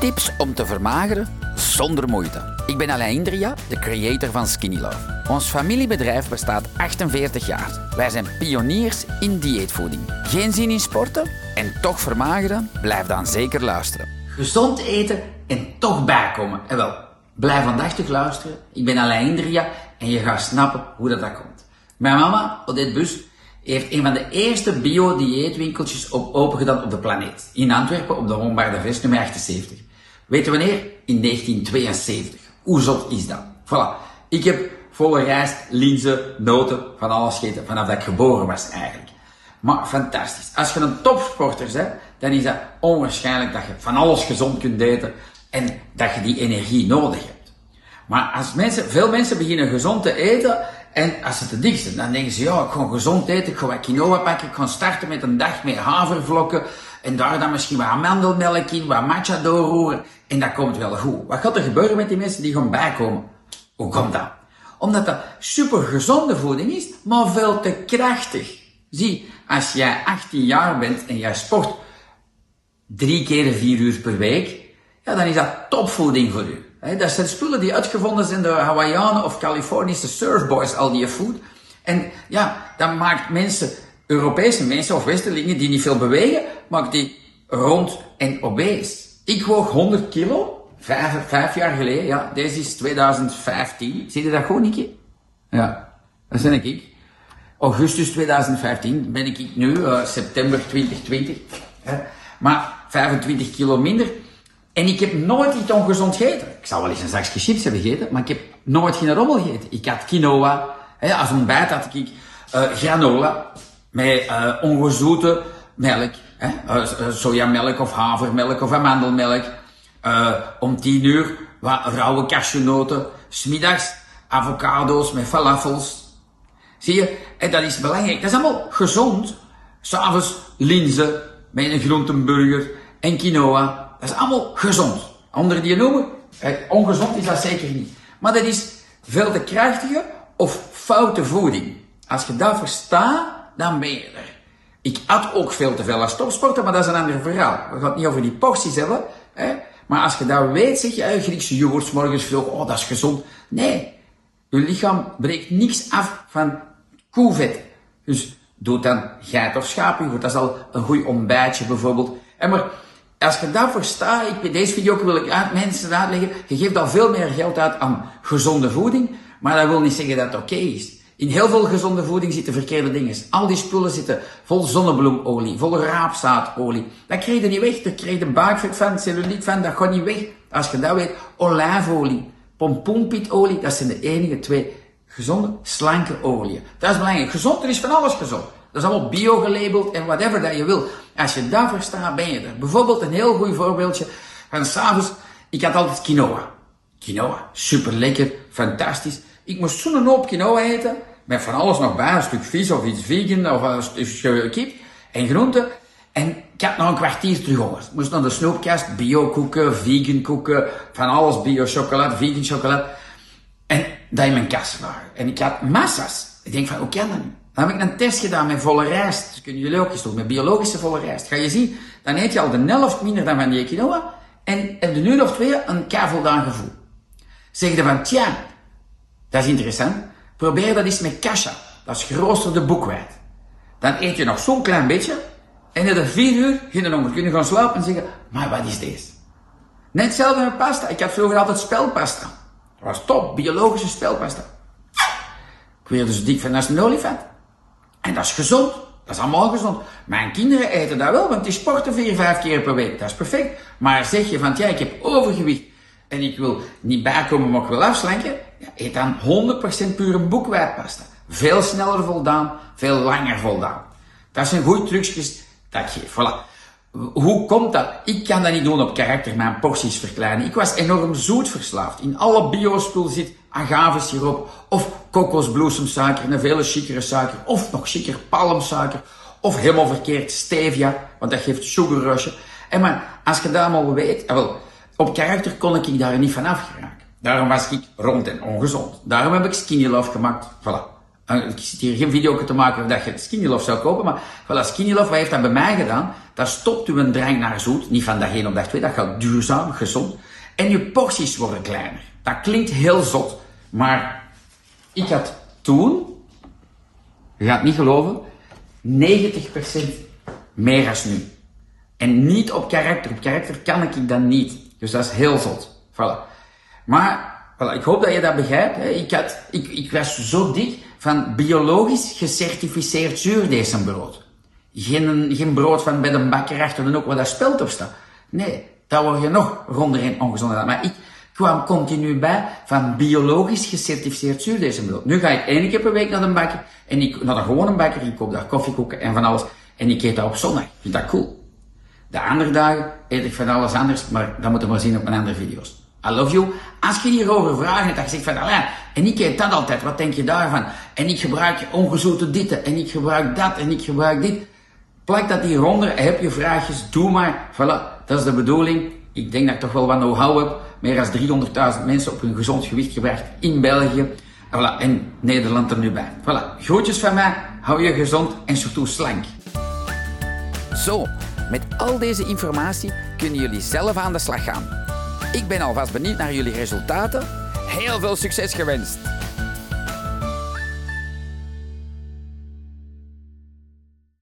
Tips om te vermageren zonder moeite. Ik ben Alain Indria, de creator van Skinny Love. Ons familiebedrijf bestaat 48 jaar. Wij zijn pioniers in dieetvoeding. Geen zin in sporten en toch vermageren? Blijf dan zeker luisteren. Gezond eten en toch bijkomen. En wel, blijf aandachtig luisteren. Ik ben Alain Indria en je gaat snappen hoe dat, dat komt. Mijn mama, Odette Bus, heeft een van de eerste bio-dieetwinkeltjes op open gedaan op de planeet. In Antwerpen op de Hombarde Vest nummer 78. Weet je wanneer? In 1972. Hoe zot is dat? Voilà. Ik heb volle rijst, linzen, noten, van alles gegeten vanaf dat ik geboren was eigenlijk. Maar fantastisch. Als je een topsporter bent, dan is dat onwaarschijnlijk dat je van alles gezond kunt eten en dat je die energie nodig hebt. Maar als mensen, veel mensen beginnen gezond te eten en als ze te dik zijn, dan denken ze, ja, ik ga gezond eten, ik ga wat quinoa pakken, ik ga starten met een dag met havervlokken en daar dan misschien wat amandelmelk in, wat matcha doorroeren en dat komt wel goed. Wat gaat er gebeuren met die mensen die gaan bijkomen? Hoe komt dat? Omdat dat super gezonde voeding is, maar veel te krachtig. Zie, als jij 18 jaar bent en jij sport drie keer vier uur per week, ja, dan is dat topvoeding voor u. dat zijn spullen die uitgevonden zijn door Hawaiianen of Californische surfboys, al die food. En ja, dat maakt mensen, Europese mensen of Westerlingen die niet veel bewegen, maakt die rond en obese. Ik woog 100 kilo, vijf, vijf jaar geleden, ja, deze is 2015. Zie je dat goed, Nicky? Ja, dat ben ik. Augustus 2015 ben ik nu, uh, september 2020. Hè. Maar 25 kilo minder. En ik heb nooit iets ongezond gegeten. Ik zou wel eens een zakje chips hebben gegeten, maar ik heb nooit geen rommel gegeten. Ik had quinoa. Hè, als ontbijt had ik uh, granola met uh, ongezoete melk. Hè, uh, sojamelk of havermelk of amandelmelk. om 10 uur wat rauwe cashewnoten. Smiddags avocado's met falafels. Zie je? En dat is belangrijk. Dat is allemaal gezond. S'avonds linzen met een groentenburger en quinoa. Dat is allemaal gezond. Anderen die noemen, eh, ongezond is dat zeker niet. Maar dat is veel te krachtige of foute voeding. Als je dat verstaat, dan ben je er. Ik at ook veel te veel als topsporter, maar dat is een ander verhaal. We gaan het niet over die porties hebben. Maar als je dat weet, zeg je, eh, Griekse yoghurt morgens veel, oh dat is gezond. Nee, je lichaam breekt niks af van koevet. Dus doe dan geit of schaap. Dat is al een goed ontbijtje bijvoorbeeld. En maar als je dat verstaat, ik, deze video wil ik uit, mensen uitleggen, je geeft al veel meer geld uit aan gezonde voeding, maar dat wil niet zeggen dat het oké is. In heel veel gezonde voeding zitten verkeerde dingen. Al die spullen zitten vol zonnebloemolie, vol raapzaadolie. Dat krijg je niet weg. Daar krijg je buikvet van, cellulite van, dat gaat niet weg. Als je dat weet, olijfolie, pompoenpietolie, dat zijn de enige twee gezonde, slanke oliën. Dat is belangrijk. Gezond, er is van alles gezond. Dat is allemaal bio-gelabeld en whatever dat je wil. Als je dat verstaat, ben je er. Bijvoorbeeld een heel goed voorbeeldje van s'avonds. Ik had altijd quinoa. Quinoa, super lekker, fantastisch. Ik moest zo'n hoop quinoa eten, met van alles nog bij, een stuk vis of iets vegan of een stuk kip en groenten. En ik had nog een kwartier terug honger. Ik moest naar de snoepkast, bio koeken, vegan koeken, van alles bio chocolade, vegan chocolade. En dat in mijn kast waren. En ik had massa's. Ik denk van, hoe kan dat? Dan heb ik een test gedaan met volle rijst. Dat kunnen jullie ook eens doen, met biologische volle rijst. Ga je zien, dan eet je al de helft minder dan van die quinoa. En heb je of twee een kavoldaan gevoel. Zeg je van, tja, dat is interessant. Probeer dat eens met kasha. Dat is geroosterde boekwijd. Dan eet je nog zo'n klein beetje. En in de vier uur kun je nog kunnen gaan slapen en zeggen, maar wat is deze? Net hetzelfde met pasta. Ik had vroeger altijd spelpasta. Dat was top, biologische spelpasta. Ik werd dus dik van als een olifant. En dat is gezond. Dat is allemaal gezond. Mijn kinderen eten dat wel, want die sporten vier, vijf keer per week. Dat is perfect. Maar zeg je van, ja, ik heb overgewicht en ik wil niet bijkomen, maar ik wil afslanken. Ja, eet dan 100% pure boekwijdpasta. Veel sneller voldaan, veel langer voldaan. Dat zijn goede trucjes dat geef. Voilà. Hoe komt dat? Ik kan dat niet doen op karakter, mijn porties verkleinen. Ik was enorm zoet verslaafd. In alle biospul zit agavesiroop of kokosbloesemsuiker, een vele chicere suiker, of nog chiquer palmsuiker, of helemaal verkeerd stevia, want dat geeft sugar rush. En maar, als je dat allemaal weet, eh, wel, op karakter kon ik daar niet van afgeraken. Daarom was ik rond en ongezond. Daarom heb ik Skinny Love gemaakt. Voilà. Ik zit hier geen video te maken dat je Skinny Love zou kopen, maar voilà, Skinny Love, wat heeft dat bij mij gedaan? Dat stopt uw drang naar zoet, niet van dag 1 op dag 2, dat gaat duurzaam, gezond. En je porties worden kleiner. Klinkt heel zot, maar ik had toen, je gaat niet geloven, 90% meer als nu. En niet op karakter. Op karakter kan ik dat niet. Dus dat is heel zot. Voilà. Maar voilà, ik hoop dat je dat begrijpt. Hè. Ik, had, ik, ik was zo dik van biologisch gecertificeerd zuurdesembrood. Geen, geen brood van bij de bakker achter en ook waar dat speld op staat. Nee, daar word je nog ronder en ongezond. Maar ik kwam continu bij van biologisch gecertificeerd zuurdesembrood. Nu ga ik één keer per week naar de bakker en ik, naar de gewone bakker, ik koop daar koffiekoeken en van alles. En ik eet dat op zondag. Ik vind dat cool. De andere dagen eet ik van alles anders, maar dat moeten we maar zien op mijn andere video's. I love you. Als je hierover vragen hebt, dat je zegt van, Alain, en ik eet dat altijd, wat denk je daarvan? En ik gebruik ongezoete dit, en ik gebruik dat, en ik gebruik dit. Plak dat hieronder, heb je vraagjes, doe maar. Voilà, dat is de bedoeling. Ik denk dat ik toch wel wat know-how heb. Meer dan 300.000 mensen op hun gezond gewicht gebracht in België. Voilà, en Nederland er nu bij. Voilà, groetjes van mij, hou je gezond en surtout slank. Zo, met al deze informatie kunnen jullie zelf aan de slag gaan. Ik ben alvast benieuwd naar jullie resultaten. Heel veel succes gewenst!